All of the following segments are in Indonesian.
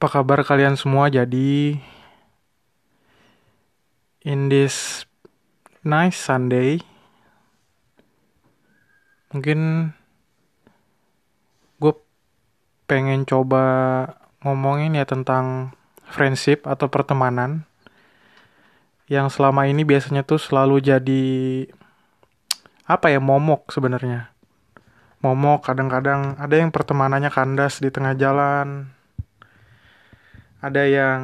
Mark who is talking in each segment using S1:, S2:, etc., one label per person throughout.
S1: Apa kabar kalian semua? Jadi in this nice Sunday mungkin gue pengen coba ngomongin ya tentang friendship atau pertemanan yang selama ini biasanya tuh selalu jadi apa ya momok sebenarnya momok kadang-kadang ada yang pertemanannya kandas di tengah jalan ada yang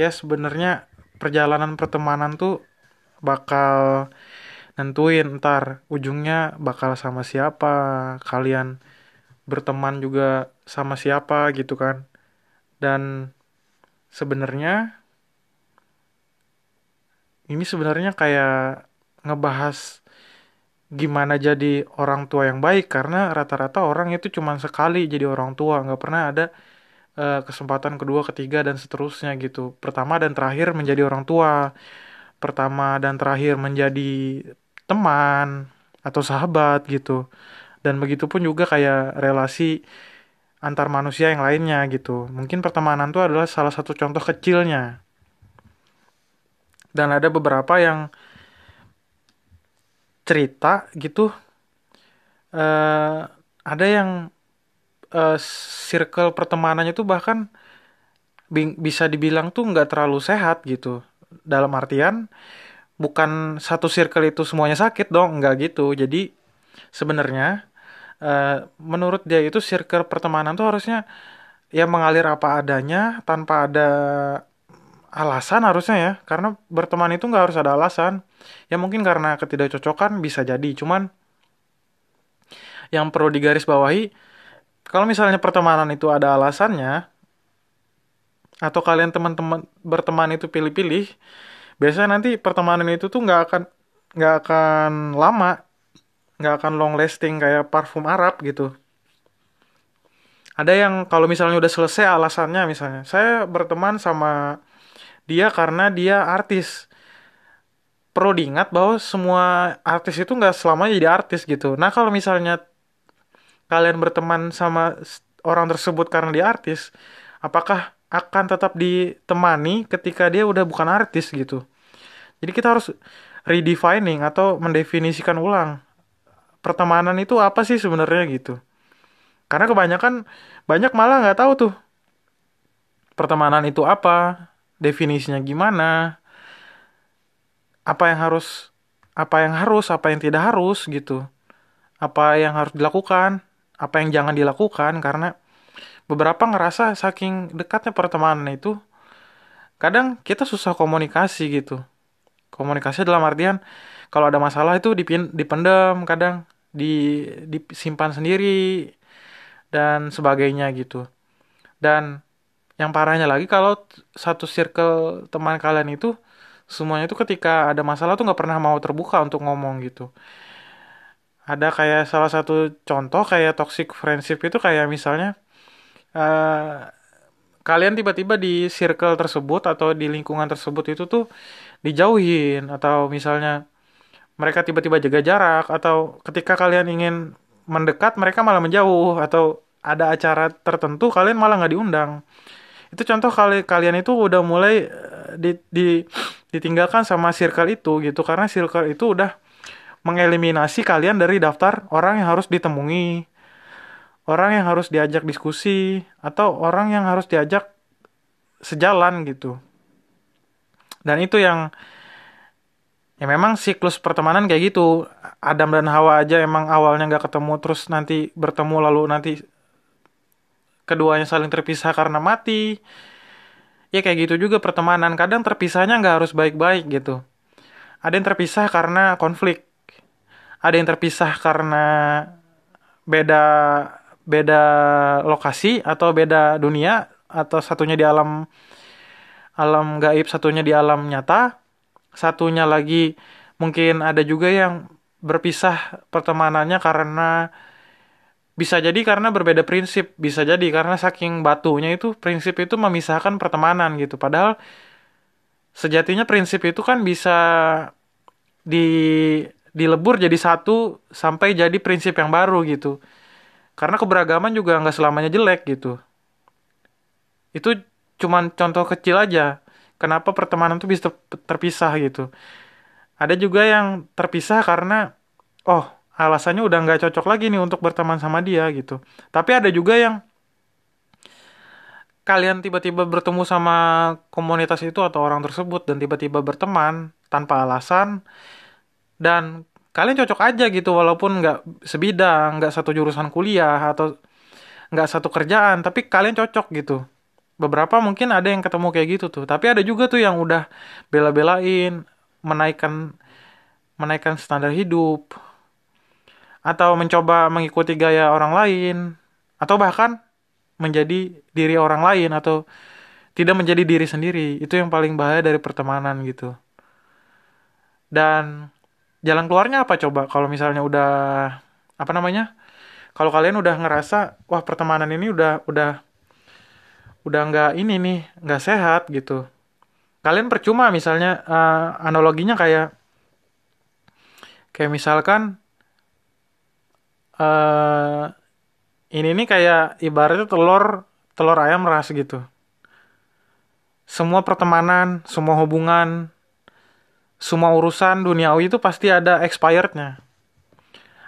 S1: ya sebenarnya perjalanan pertemanan tuh bakal nentuin ntar ujungnya bakal sama siapa kalian berteman juga sama siapa gitu kan. Dan sebenarnya ini sebenarnya kayak ngebahas gimana jadi orang tua yang baik karena rata-rata orang itu cuma sekali jadi orang tua nggak pernah ada uh, kesempatan kedua ketiga dan seterusnya gitu. Pertama dan terakhir menjadi orang tua. Pertama dan terakhir menjadi teman atau sahabat gitu. Dan begitu pun juga kayak relasi antar manusia yang lainnya gitu. Mungkin pertemanan itu adalah salah satu contoh kecilnya. Dan ada beberapa yang cerita gitu. Uh, ada yang uh, circle pertemanannya tuh bahkan bisa dibilang tuh nggak terlalu sehat gitu. Dalam artian bukan satu circle itu semuanya sakit dong nggak gitu. Jadi sebenarnya uh, menurut dia itu circle pertemanan tuh harusnya ya mengalir apa adanya tanpa ada alasan harusnya ya. Karena berteman itu nggak harus ada alasan. Ya mungkin karena ketidakcocokan bisa jadi. Cuman yang perlu digarisbawahi kalau misalnya pertemanan itu ada alasannya atau kalian teman-teman berteman itu pilih-pilih biasanya nanti pertemanan itu tuh nggak akan nggak akan lama nggak akan long lasting kayak parfum Arab gitu. Ada yang kalau misalnya udah selesai alasannya misalnya saya berteman sama dia karena dia artis. Perlu diingat bahwa semua artis itu nggak selamanya jadi artis gitu. Nah kalau misalnya kalian berteman sama orang tersebut karena dia artis, apakah akan tetap ditemani ketika dia udah bukan artis gitu. Jadi kita harus redefining atau mendefinisikan ulang pertemanan itu apa sih sebenarnya gitu. Karena kebanyakan banyak malah nggak tahu tuh pertemanan itu apa, definisinya gimana, apa yang harus apa yang harus, apa yang tidak harus gitu. Apa yang harus dilakukan apa yang jangan dilakukan karena beberapa ngerasa saking dekatnya pertemanan itu kadang kita susah komunikasi gitu. Komunikasi dalam artian kalau ada masalah itu dipin, dipendam kadang di disimpan sendiri dan sebagainya gitu. Dan yang parahnya lagi kalau satu circle teman kalian itu semuanya itu ketika ada masalah tuh nggak pernah mau terbuka untuk ngomong gitu ada kayak salah satu contoh kayak toxic friendship itu kayak misalnya uh, kalian tiba-tiba di circle tersebut atau di lingkungan tersebut itu tuh dijauhin. Atau misalnya mereka tiba-tiba jaga jarak atau ketika kalian ingin mendekat mereka malah menjauh. Atau ada acara tertentu kalian malah nggak diundang. Itu contoh kali kalian itu udah mulai eh, di, di ditinggalkan sama circle itu gitu. Karena circle itu udah mengeliminasi kalian dari daftar orang yang harus ditemui, orang yang harus diajak diskusi, atau orang yang harus diajak sejalan gitu. Dan itu yang ya memang siklus pertemanan kayak gitu. Adam dan Hawa aja emang awalnya nggak ketemu, terus nanti bertemu lalu nanti keduanya saling terpisah karena mati. Ya kayak gitu juga pertemanan. Kadang terpisahnya nggak harus baik-baik gitu. Ada yang terpisah karena konflik ada yang terpisah karena beda beda lokasi atau beda dunia atau satunya di alam alam gaib satunya di alam nyata. Satunya lagi mungkin ada juga yang berpisah pertemanannya karena bisa jadi karena berbeda prinsip bisa jadi karena saking batunya itu prinsip itu memisahkan pertemanan gitu. Padahal sejatinya prinsip itu kan bisa di dilebur jadi satu sampai jadi prinsip yang baru gitu. Karena keberagaman juga nggak selamanya jelek gitu. Itu cuman contoh kecil aja kenapa pertemanan tuh bisa terpisah gitu. Ada juga yang terpisah karena oh alasannya udah nggak cocok lagi nih untuk berteman sama dia gitu. Tapi ada juga yang kalian tiba-tiba bertemu sama komunitas itu atau orang tersebut dan tiba-tiba berteman tanpa alasan dan kalian cocok aja gitu walaupun nggak sebidang nggak satu jurusan kuliah atau nggak satu kerjaan tapi kalian cocok gitu beberapa mungkin ada yang ketemu kayak gitu tuh tapi ada juga tuh yang udah bela-belain menaikkan menaikkan standar hidup atau mencoba mengikuti gaya orang lain atau bahkan menjadi diri orang lain atau tidak menjadi diri sendiri. Itu yang paling bahaya dari pertemanan gitu. Dan jalan keluarnya apa coba kalau misalnya udah apa namanya? Kalau kalian udah ngerasa wah pertemanan ini udah udah udah nggak ini nih nggak sehat gitu. Kalian percuma misalnya uh, analoginya kayak kayak misalkan uh, ini nih kayak ibaratnya telur telur ayam ras gitu. Semua pertemanan, semua hubungan, semua urusan duniawi itu pasti ada expirednya.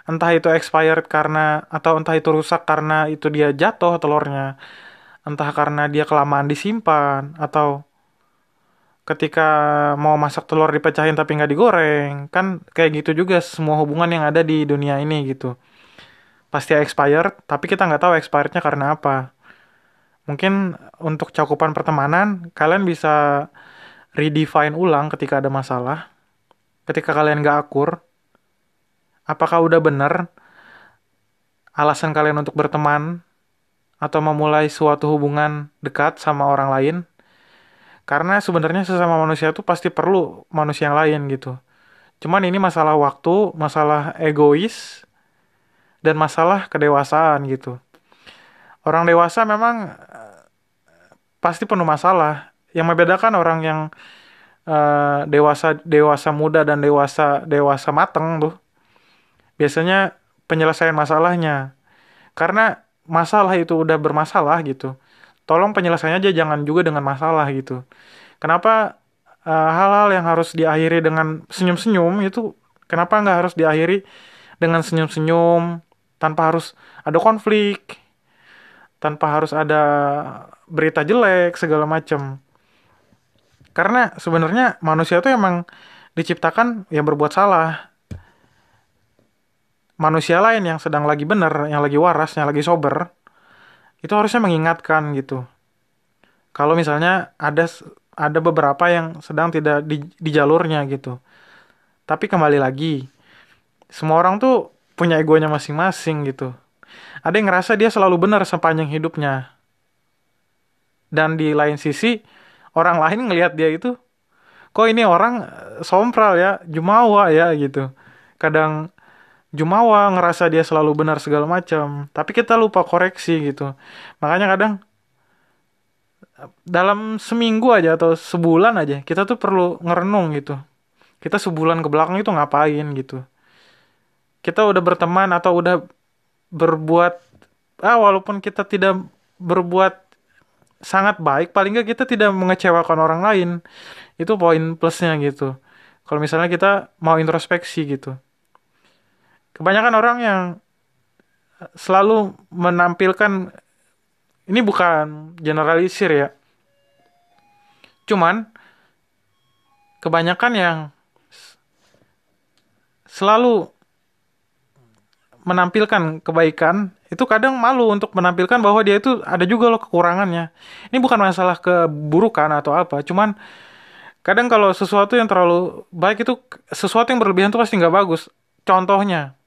S1: Entah itu expired karena atau entah itu rusak karena itu dia jatuh telurnya. Entah karena dia kelamaan disimpan atau ketika mau masak telur dipecahin tapi nggak digoreng kan kayak gitu juga semua hubungan yang ada di dunia ini gitu pasti expired, tapi kita nggak tahu expirednya karena apa. Mungkin untuk cakupan pertemanan, kalian bisa redefine ulang ketika ada masalah. Ketika kalian nggak akur, apakah udah bener alasan kalian untuk berteman atau memulai suatu hubungan dekat sama orang lain? Karena sebenarnya sesama manusia itu pasti perlu manusia yang lain gitu. Cuman ini masalah waktu, masalah egois, dan masalah kedewasaan gitu. Orang dewasa memang uh, pasti penuh masalah. Yang membedakan orang yang uh, dewasa dewasa muda dan dewasa dewasa mateng tuh biasanya penyelesaian masalahnya. Karena masalah itu udah bermasalah gitu. Tolong penyelesaiannya aja jangan juga dengan masalah gitu. Kenapa eh, hal-hal uh, yang harus diakhiri dengan senyum-senyum itu kenapa nggak harus diakhiri dengan senyum-senyum tanpa harus ada konflik tanpa harus ada berita jelek segala macam karena sebenarnya manusia itu emang diciptakan yang berbuat salah manusia lain yang sedang lagi benar yang lagi waras yang lagi sober itu harusnya mengingatkan gitu kalau misalnya ada ada beberapa yang sedang tidak di, di jalurnya gitu tapi kembali lagi semua orang tuh punya egonya masing-masing gitu. Ada yang ngerasa dia selalu benar sepanjang hidupnya. Dan di lain sisi, orang lain ngelihat dia itu, kok ini orang eh, sompral ya, jumawa ya gitu. Kadang jumawa ngerasa dia selalu benar segala macam, tapi kita lupa koreksi gitu. Makanya kadang dalam seminggu aja atau sebulan aja kita tuh perlu ngerenung gitu. Kita sebulan ke belakang itu ngapain gitu kita udah berteman atau udah berbuat ah walaupun kita tidak berbuat sangat baik paling nggak kita tidak mengecewakan orang lain. Itu poin plusnya gitu. Kalau misalnya kita mau introspeksi gitu. Kebanyakan orang yang selalu menampilkan ini bukan generalisir ya. Cuman kebanyakan yang selalu menampilkan kebaikan itu kadang malu untuk menampilkan bahwa dia itu ada juga loh kekurangannya. Ini bukan masalah keburukan atau apa, cuman kadang kalau sesuatu yang terlalu baik itu sesuatu yang berlebihan itu pasti nggak bagus. Contohnya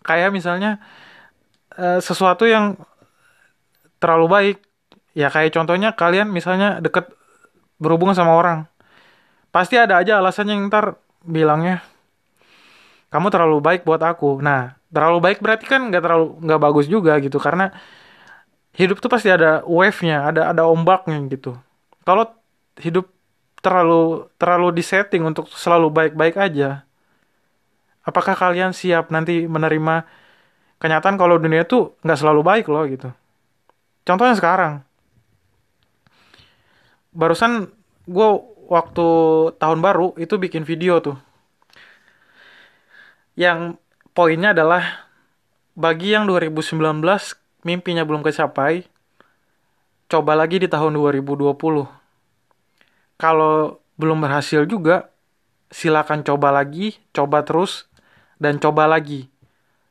S1: kayak misalnya eh, sesuatu yang terlalu baik, ya kayak contohnya kalian misalnya deket berhubungan sama orang, pasti ada aja alasannya yang ntar bilangnya kamu terlalu baik buat aku. Nah, terlalu baik berarti kan nggak terlalu nggak bagus juga gitu karena hidup tuh pasti ada wave-nya, ada ada ombaknya gitu. Kalau hidup terlalu terlalu disetting untuk selalu baik-baik aja, apakah kalian siap nanti menerima kenyataan kalau dunia tuh nggak selalu baik loh gitu. Contohnya sekarang, barusan gue waktu tahun baru itu bikin video tuh yang poinnya adalah bagi yang 2019 mimpinya belum kecapai coba lagi di tahun 2020 kalau belum berhasil juga silakan coba lagi coba terus dan coba lagi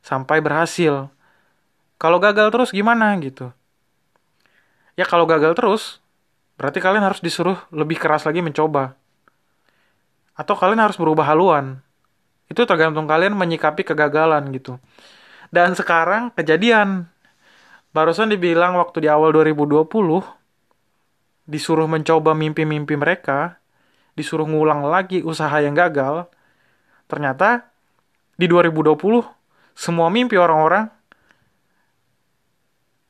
S1: sampai berhasil. Kalau gagal terus gimana gitu? Ya kalau gagal terus berarti kalian harus disuruh lebih keras lagi mencoba. Atau kalian harus berubah haluan itu tergantung kalian menyikapi kegagalan gitu. Dan sekarang kejadian. Barusan dibilang waktu di awal 2020 disuruh mencoba mimpi-mimpi mereka, disuruh ngulang lagi usaha yang gagal. Ternyata di 2020 semua mimpi orang-orang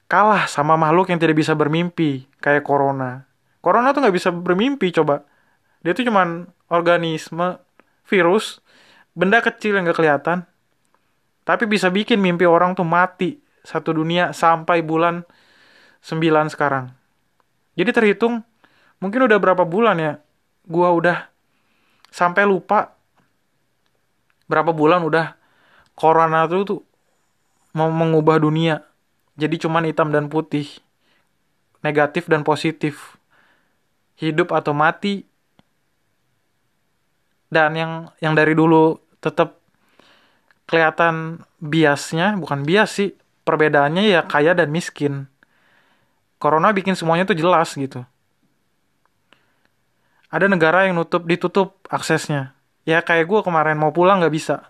S1: kalah sama makhluk yang tidak bisa bermimpi kayak corona. Corona tuh nggak bisa bermimpi coba. Dia tuh cuman organisme virus benda kecil yang gak kelihatan. Tapi bisa bikin mimpi orang tuh mati satu dunia sampai bulan 9 sekarang. Jadi terhitung mungkin udah berapa bulan ya gua udah sampai lupa berapa bulan udah corona tuh tuh mau mengubah dunia. Jadi cuman hitam dan putih negatif dan positif. Hidup atau mati. Dan yang yang dari dulu tetap kelihatan biasnya, bukan bias sih, perbedaannya ya kaya dan miskin. Corona bikin semuanya tuh jelas gitu. Ada negara yang nutup ditutup aksesnya. Ya kayak gue kemarin mau pulang nggak bisa.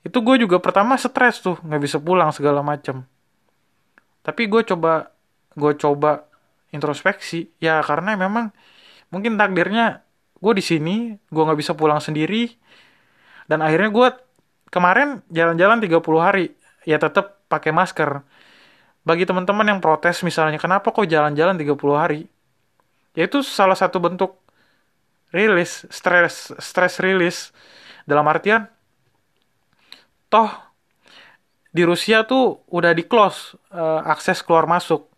S1: Itu gue juga pertama stres tuh nggak bisa pulang segala macem. Tapi gue coba gue coba introspeksi ya karena memang mungkin takdirnya gue di sini gue nggak bisa pulang sendiri dan akhirnya gue kemarin jalan-jalan 30 hari ya tetap pakai masker. Bagi teman-teman yang protes misalnya kenapa kok jalan-jalan 30 hari? Ya itu salah satu bentuk rilis stress stress rilis. Dalam artian toh di Rusia tuh udah di close uh, akses keluar masuk.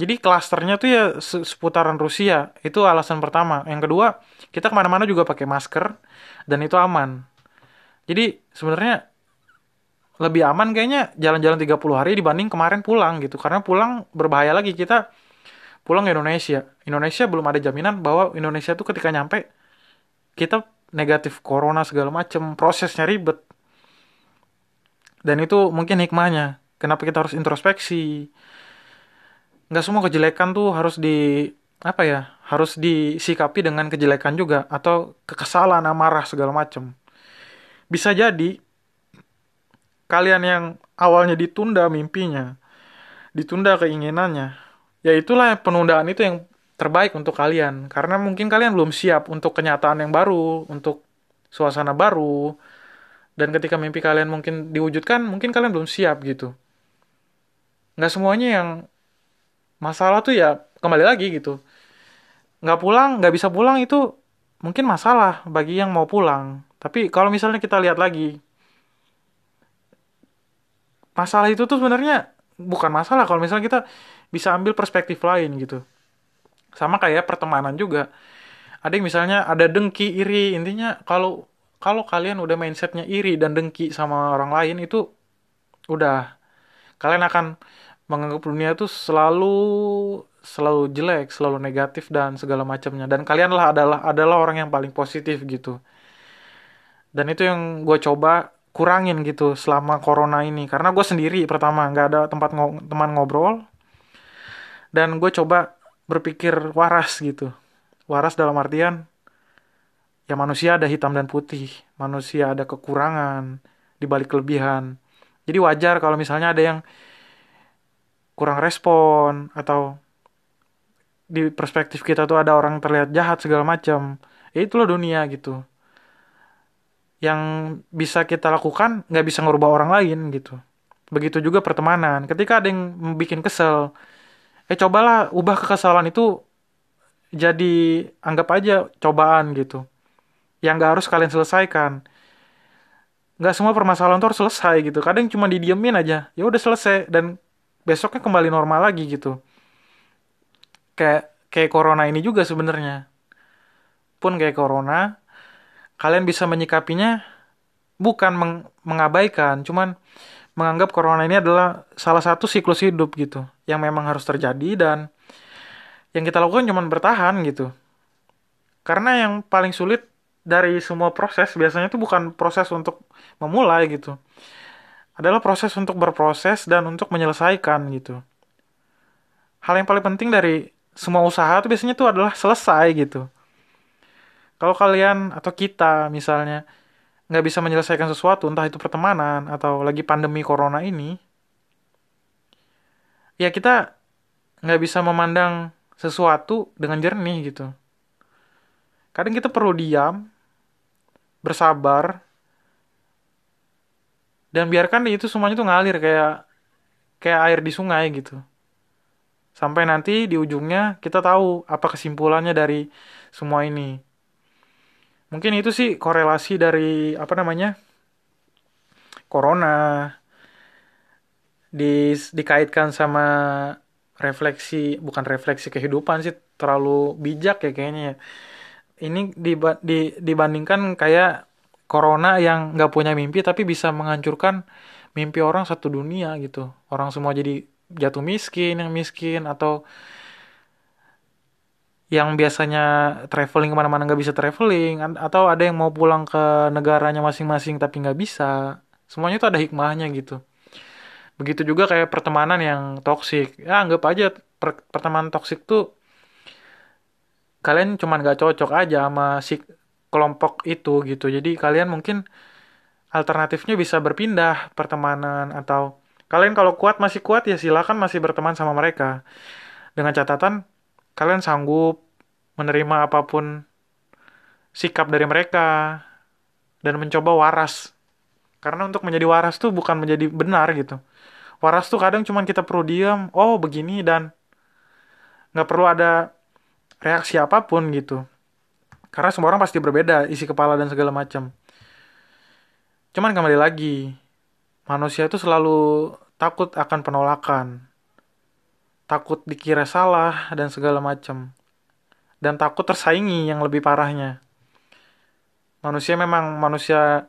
S1: Jadi klasternya tuh ya seputaran Rusia. Itu alasan pertama. Yang kedua kita ke mana-mana juga pakai masker dan itu aman jadi sebenarnya lebih aman kayaknya jalan-jalan 30 hari dibanding kemarin pulang gitu. Karena pulang berbahaya lagi kita pulang ke Indonesia. Indonesia belum ada jaminan bahwa Indonesia tuh ketika nyampe kita negatif corona segala macem prosesnya ribet. Dan itu mungkin hikmahnya. Kenapa kita harus introspeksi? Nggak semua kejelekan tuh harus di apa ya? Harus disikapi dengan kejelekan juga atau kekesalan, amarah segala macem bisa jadi kalian yang awalnya ditunda mimpinya, ditunda keinginannya, ya itulah penundaan itu yang terbaik untuk kalian karena mungkin kalian belum siap untuk kenyataan yang baru, untuk suasana baru. Dan ketika mimpi kalian mungkin diwujudkan, mungkin kalian belum siap gitu. Nggak semuanya yang masalah tuh ya kembali lagi gitu. Nggak pulang, nggak bisa pulang itu mungkin masalah bagi yang mau pulang tapi kalau misalnya kita lihat lagi, masalah itu tuh sebenarnya bukan masalah kalau misalnya kita bisa ambil perspektif lain gitu. Sama kayak pertemanan juga. Ada yang misalnya ada dengki, iri, intinya kalau kalau kalian udah mindsetnya iri dan dengki sama orang lain itu udah kalian akan menganggap dunia itu selalu selalu jelek, selalu negatif dan segala macamnya. Dan kalianlah adalah adalah orang yang paling positif gitu dan itu yang gue coba kurangin gitu selama corona ini. Karena gue sendiri pertama nggak ada tempat ngo teman ngobrol. Dan gue coba berpikir waras gitu. Waras dalam artian ya manusia ada hitam dan putih manusia ada kekurangan di balik kelebihan. Jadi wajar kalau misalnya ada yang kurang respon atau di perspektif kita tuh ada orang terlihat jahat segala macam. Ya itulah dunia gitu yang bisa kita lakukan nggak bisa ngerubah orang lain gitu. Begitu juga pertemanan. Ketika ada yang bikin kesel, eh cobalah ubah kekesalan itu jadi anggap aja cobaan gitu. Yang nggak harus kalian selesaikan. Nggak semua permasalahan itu harus selesai gitu. Kadang cuma didiemin aja, ya udah selesai dan besoknya kembali normal lagi gitu. Kayak kayak corona ini juga sebenarnya pun kayak corona kalian bisa menyikapinya bukan meng mengabaikan cuman menganggap corona ini adalah salah satu siklus hidup gitu yang memang harus terjadi dan yang kita lakukan cuma bertahan gitu. Karena yang paling sulit dari semua proses biasanya itu bukan proses untuk memulai gitu. Adalah proses untuk berproses dan untuk menyelesaikan gitu. Hal yang paling penting dari semua usaha itu biasanya itu adalah selesai gitu kalau kalian atau kita misalnya nggak bisa menyelesaikan sesuatu entah itu pertemanan atau lagi pandemi corona ini ya kita nggak bisa memandang sesuatu dengan jernih gitu. Kadang kita perlu diam bersabar dan biarkan itu semuanya tuh ngalir kayak kayak air di sungai gitu. Sampai nanti di ujungnya kita tahu apa kesimpulannya dari semua ini mungkin itu sih korelasi dari apa namanya corona. Di, dikaitkan sama refleksi bukan refleksi kehidupan sih terlalu bijak ya kayaknya ya. Ini dibandingkan kayak corona yang nggak punya mimpi tapi bisa menghancurkan mimpi orang satu dunia gitu. Orang semua jadi jatuh miskin yang miskin atau yang biasanya traveling ke mana-mana nggak bisa traveling atau ada yang mau pulang ke negaranya masing-masing tapi nggak bisa. Semuanya itu ada hikmahnya gitu. Begitu juga kayak pertemanan yang toksik ya anggap aja per pertemanan toksik tuh kalian cuman gak cocok aja sama si kelompok itu gitu. Jadi kalian mungkin alternatifnya bisa berpindah pertemanan atau kalian kalau kuat masih kuat ya silakan masih berteman sama mereka. Dengan catatan kalian sanggup menerima apa pun sikap dari mereka dan mencoba waras. Karena untuk menjadi waras tuh bukan menjadi benar gitu. Waras tuh kadang cuman kita perlu diam oh begini dan nggak perlu ada reaksi apa pun gitu. Karena semua orang pasti berbeda isi kepala dan segala macam. Cuman kembali lagi manusia itu selalu takut akan penolakan takut dikira salah dan segala macam dan takut tersaingi yang lebih parahnya manusia memang manusia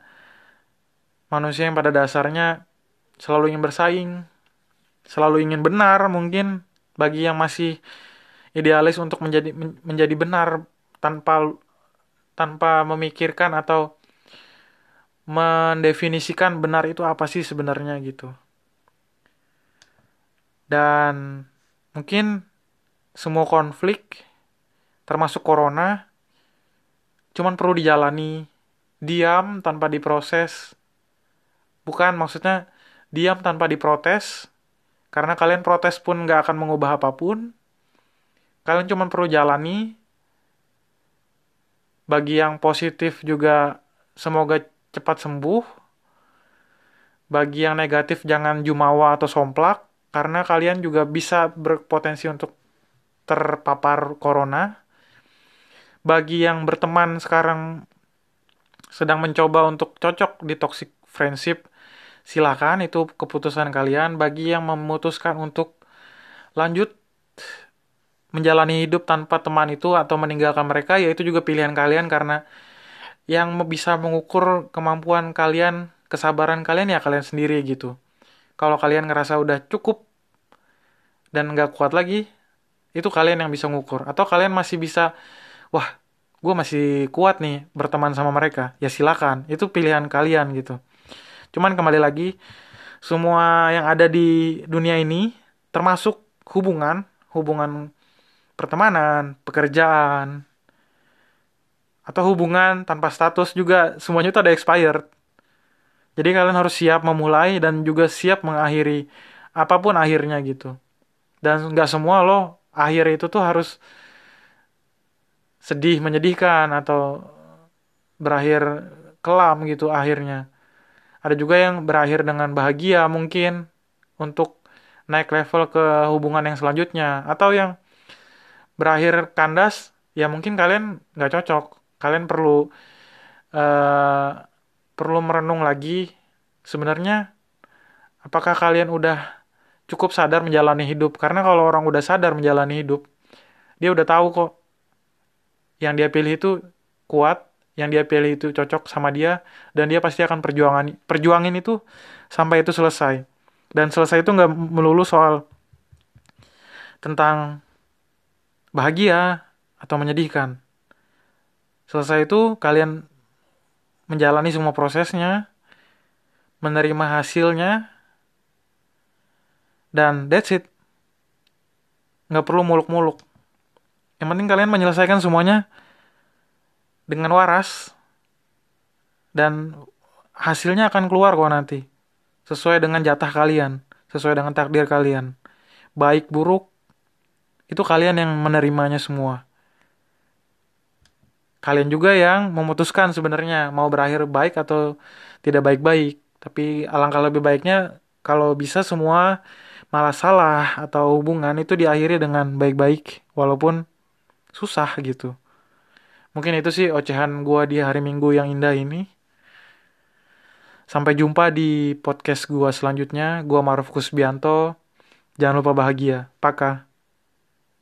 S1: manusia yang pada dasarnya selalu ingin bersaing selalu ingin benar mungkin bagi yang masih idealis untuk menjadi menjadi benar tanpa tanpa memikirkan atau mendefinisikan benar itu apa sih sebenarnya gitu. Dan mungkin semua konflik termasuk corona cuman perlu dijalani. Diam tanpa diproses. Bukan maksudnya diam tanpa diprotes karena kalian protes pun nggak akan mengubah apa pun. Kalian cuma perlu jalani. Bagi yang positif juga semoga cepat sembuh. Bagi yang negatif jangan jumawa atau somplak karena kalian juga bisa berpotensi untuk terpapar corona. Bagi yang berteman sekarang sedang mencoba untuk cocok di toxic friendship silakan itu keputusan kalian. Bagi yang memutuskan untuk lanjut menjalani hidup tanpa teman itu atau meninggalkan mereka ya itu juga pilihan kalian. Karena yang bisa mengukur kemampuan kalian, kesabaran kalian ya kalian sendiri gitu. Kalau kalian ngerasa udah cukup dan nggak kuat lagi, itu kalian yang bisa mengukur. Atau kalian masih bisa, wah, gue masih kuat nih berteman sama mereka. Ya silakan, itu pilihan kalian gitu. Cuman kembali lagi, semua yang ada di dunia ini, termasuk hubungan, hubungan pertemanan, pekerjaan, atau hubungan tanpa status juga semuanya itu ada expired. Jadi kalian harus siap memulai dan juga siap mengakhiri apa pun akhirnya gitu. Dan nggak semua loh akhir itu tuh harus sedih, menyedihkan atau berakhir kelam gitu akhirnya. Ada juga yang berakhir dengan bahagia mungkin untuk naik level ke hubungan yang selanjutnya atau yang berakhir kandas ya mungkin kalian nggak cocok kalian perlu uh, perlu merenung lagi. Sebenarnya apakah kalian udah cukup sadar menjalani hidup? Karena kalau orang udah sadar menjalani hidup dia udah tahu kok. Yang dia pilih itu kuat yang dia pilih itu cocok sama dia dan dia pasti akan perjuangan perjuangin itu sampai itu selesai. Dan selesai itu nggak melulu soal tentang bahagia atau menyedihkan. Selesai itu kalian menjalani semua prosesnya menerima hasilnya dan that's it. Nggak perlu muluk-muluk. Yang penting kalian menyelesaikan semuanya dengan waras dan hasilnya akan keluar kok nanti. Sesuai dengan jatah kalian sesuai dengan takdir kalian. Baik buruk itu kalian yang menerimanya semua kalian juga yang memutuskan sebenarnya mau berakhir baik atau tidak baik-baik tapi alangkah lebih baiknya kalau bisa semua malah salah atau hubungan itu diakhiri dengan baik-baik walaupun susah gitu Mungkin itu sih ocehan gua di hari Minggu yang indah ini. Sampai jumpa di podcast gua selanjutnya. Gua Maruf Kusbianto. Jangan lupa bahagia. Paka.